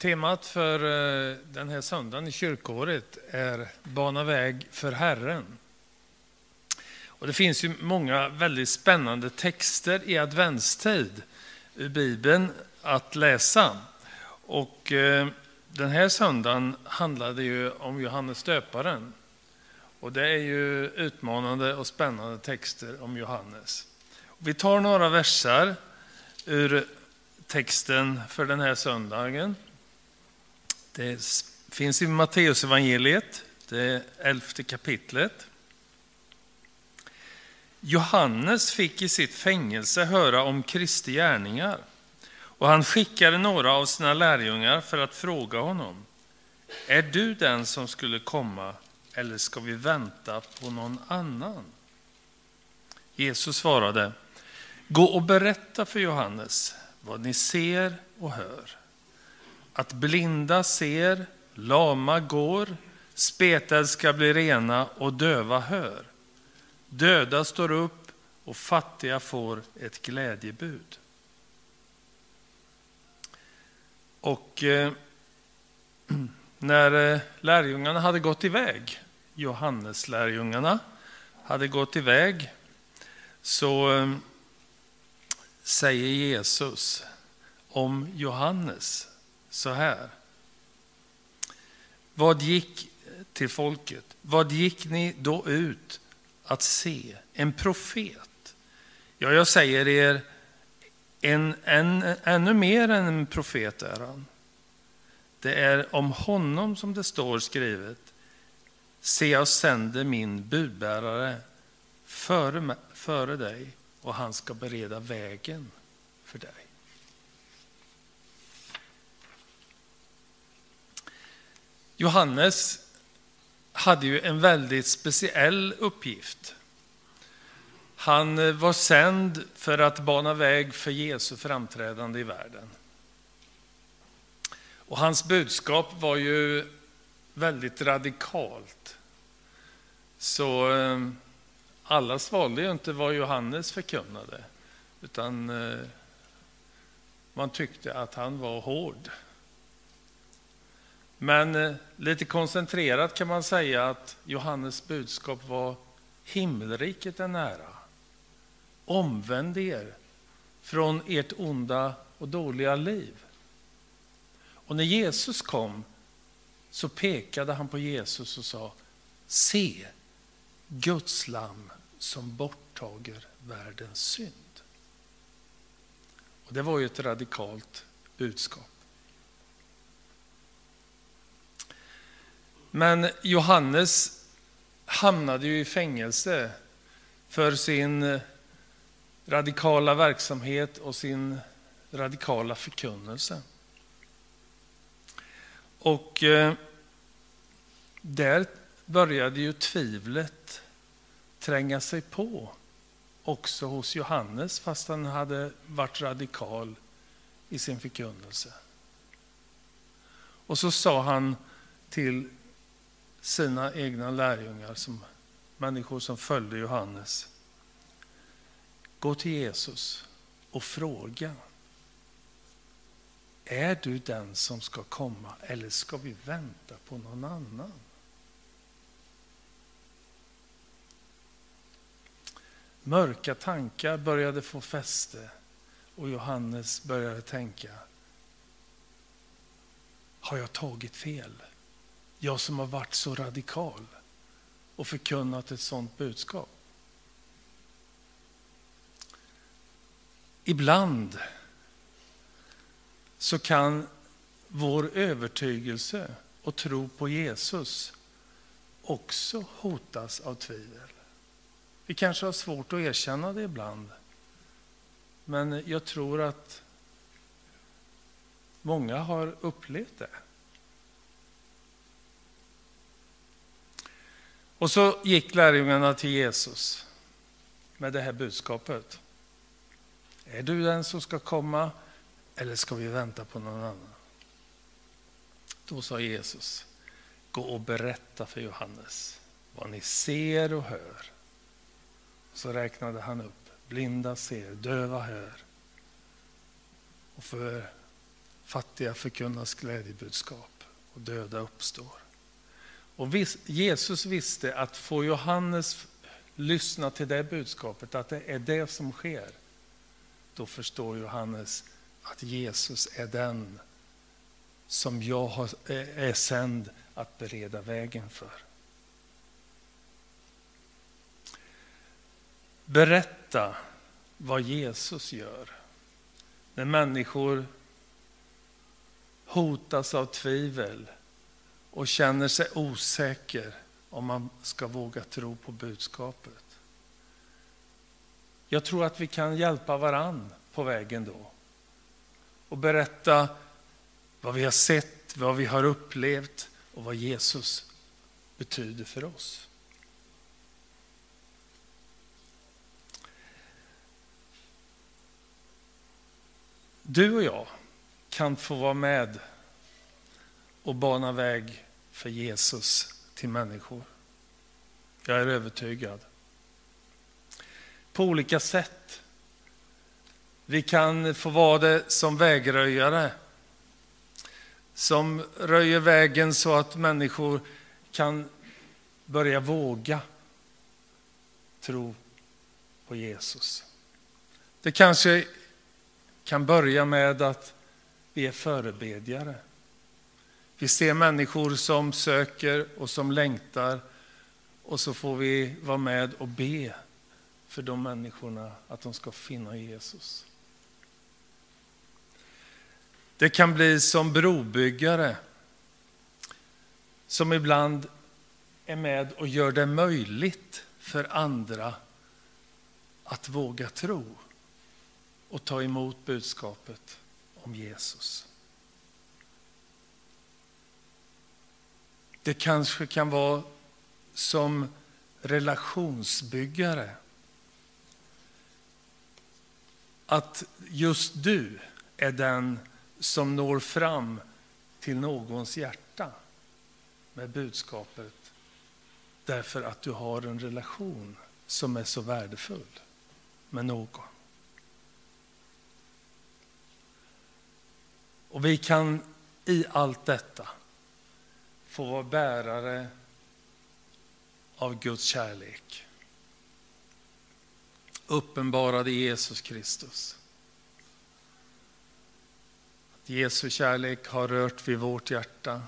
Temat för eh, den här söndagen i kyrkåret är Bana väg för Herren. Och det finns ju många väldigt spännande texter i adventstid ur Bibeln att läsa. Och eh, den här söndagen handlade ju om Johannes döparen. Och det är ju utmanande och spännande texter om Johannes. Vi tar några versar ur texten för den här söndagen. Det finns i Matteusevangeliet, det elfte kapitlet. Johannes fick i sitt fängelse höra om Kristi gärningar och han skickade några av sina lärjungar för att fråga honom. Är du den som skulle komma eller ska vi vänta på någon annan? Jesus svarade, gå och berätta för Johannes vad ni ser och hör. Att blinda ser, lama går, spetade ska bli rena och döva hör. Döda står upp och fattiga får ett glädjebud. Och eh, när eh, lärjungarna hade gått iväg, Johannes lärjungarna hade gått iväg, så eh, säger Jesus om Johannes så här. Vad gick till folket? Vad gick ni då ut att se? En profet? Ja, jag säger er, en, en, ännu mer än en profet är han. Det är om honom som det står skrivet. Se, jag sänder min budbärare före, före dig och han ska bereda vägen för dig. Johannes hade ju en väldigt speciell uppgift. Han eh, var sänd för att bana väg för Jesu framträdande i världen. Och hans budskap var ju väldigt radikalt. Så eh, alla svalde ju inte vad Johannes förkunnade, utan eh, man tyckte att han var hård. Men eh, lite koncentrerat kan man säga att Johannes budskap var himmelriket är nära. Omvänd er från ert onda och dåliga liv. Och när Jesus kom så pekade han på Jesus och sa Se, Guds lamm som borttager världens synd. Och Det var ju ett radikalt budskap. Men Johannes hamnade ju i fängelse för sin radikala verksamhet och sin radikala förkunnelse. Och eh, där började ju tvivlet tränga sig på också hos Johannes fast han hade varit radikal i sin förkunnelse. Och så sa han till sina egna lärjungar, som människor som följde Johannes. Gå till Jesus och fråga. Är du den som ska komma eller ska vi vänta på någon annan? Mörka tankar började få fäste och Johannes började tänka. Har jag tagit fel? Jag som har varit så radikal och förkunnat ett sådant budskap. Ibland så kan vår övertygelse och tro på Jesus också hotas av tvivel. Vi kanske har svårt att erkänna det ibland. Men jag tror att många har upplevt det. Och så gick lärjungarna till Jesus med det här budskapet. Är du den som ska komma eller ska vi vänta på någon annan? Då sa Jesus, gå och berätta för Johannes vad ni ser och hör. Så räknade han upp, blinda ser, döva hör. Och för fattiga förkunnas glädjebudskap och döda uppstår. Och Jesus visste att får Johannes lyssna till det budskapet, att det är det som sker, då förstår Johannes att Jesus är den som jag är sänd att bereda vägen för. Berätta vad Jesus gör när människor hotas av tvivel och känner sig osäker om man ska våga tro på budskapet. Jag tror att vi kan hjälpa varann på vägen då och berätta vad vi har sett, vad vi har upplevt och vad Jesus betyder för oss. Du och jag kan få vara med och bana väg för Jesus till människor. Jag är övertygad. På olika sätt. Vi kan få vara det som vägröjare. Som röjer vägen så att människor kan börja våga tro på Jesus. Det kanske kan börja med att vi är förebedjare. Vi ser människor som söker och som längtar och så får vi vara med och be för de människorna att de ska finna Jesus. Det kan bli som brobyggare som ibland är med och gör det möjligt för andra att våga tro och ta emot budskapet om Jesus. Det kanske kan vara som relationsbyggare. Att just du är den som når fram till någons hjärta med budskapet därför att du har en relation som är så värdefull med någon. Och vi kan i allt detta få vara bärare av Guds kärlek. Uppenbarad i Jesus Kristus. Att Jesu kärlek har rört vid vårt hjärta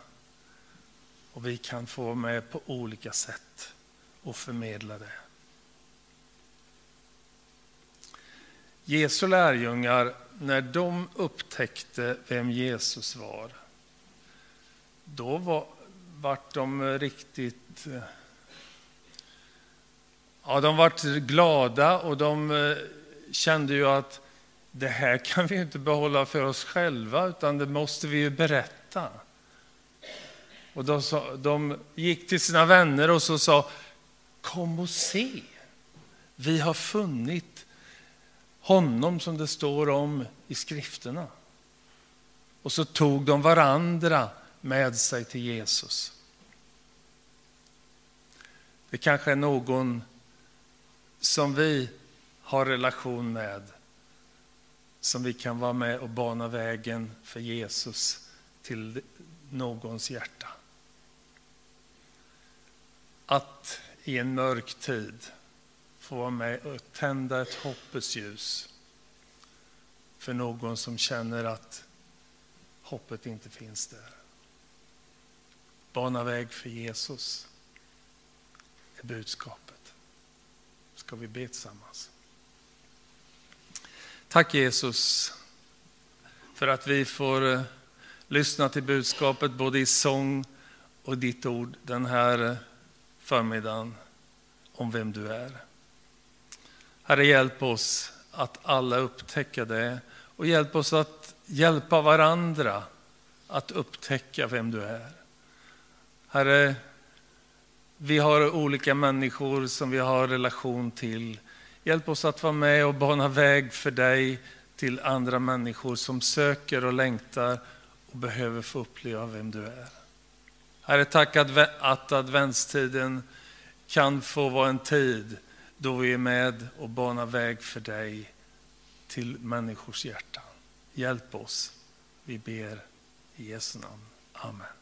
och vi kan få vara med på olika sätt och förmedla det. Jesu lärjungar, när de upptäckte vem Jesus var, då var, vart de riktigt... Eh, ja, de vart glada och de eh, kände ju att det här kan vi inte behålla för oss själva, utan det måste vi ju berätta. Och de, sa, de gick till sina vänner och så sa, kom och se. Vi har funnit honom som det står om i skrifterna. Och så tog de varandra med sig till Jesus. Det kanske är någon som vi har relation med som vi kan vara med och bana vägen för Jesus till någons hjärta. Att i en mörk tid få vara med och tända ett hoppets ljus för någon som känner att hoppet inte finns där. Bana väg för Jesus är budskapet. Ska vi be tillsammans? Tack Jesus för att vi får eh, lyssna till budskapet både i sång och ditt ord den här eh, förmiddagen om vem du är. Herre, hjälp oss att alla upptäcka det och hjälp oss att hjälpa varandra att upptäcka vem du är. Herre, vi har olika människor som vi har relation till. Hjälp oss att vara med och bana väg för dig till andra människor som söker och längtar och behöver få uppleva vem du är. Herre, tack att adventstiden kan få vara en tid då vi är med och banar väg för dig till människors hjärtan. Hjälp oss Vi ber i Jesu namn. Amen.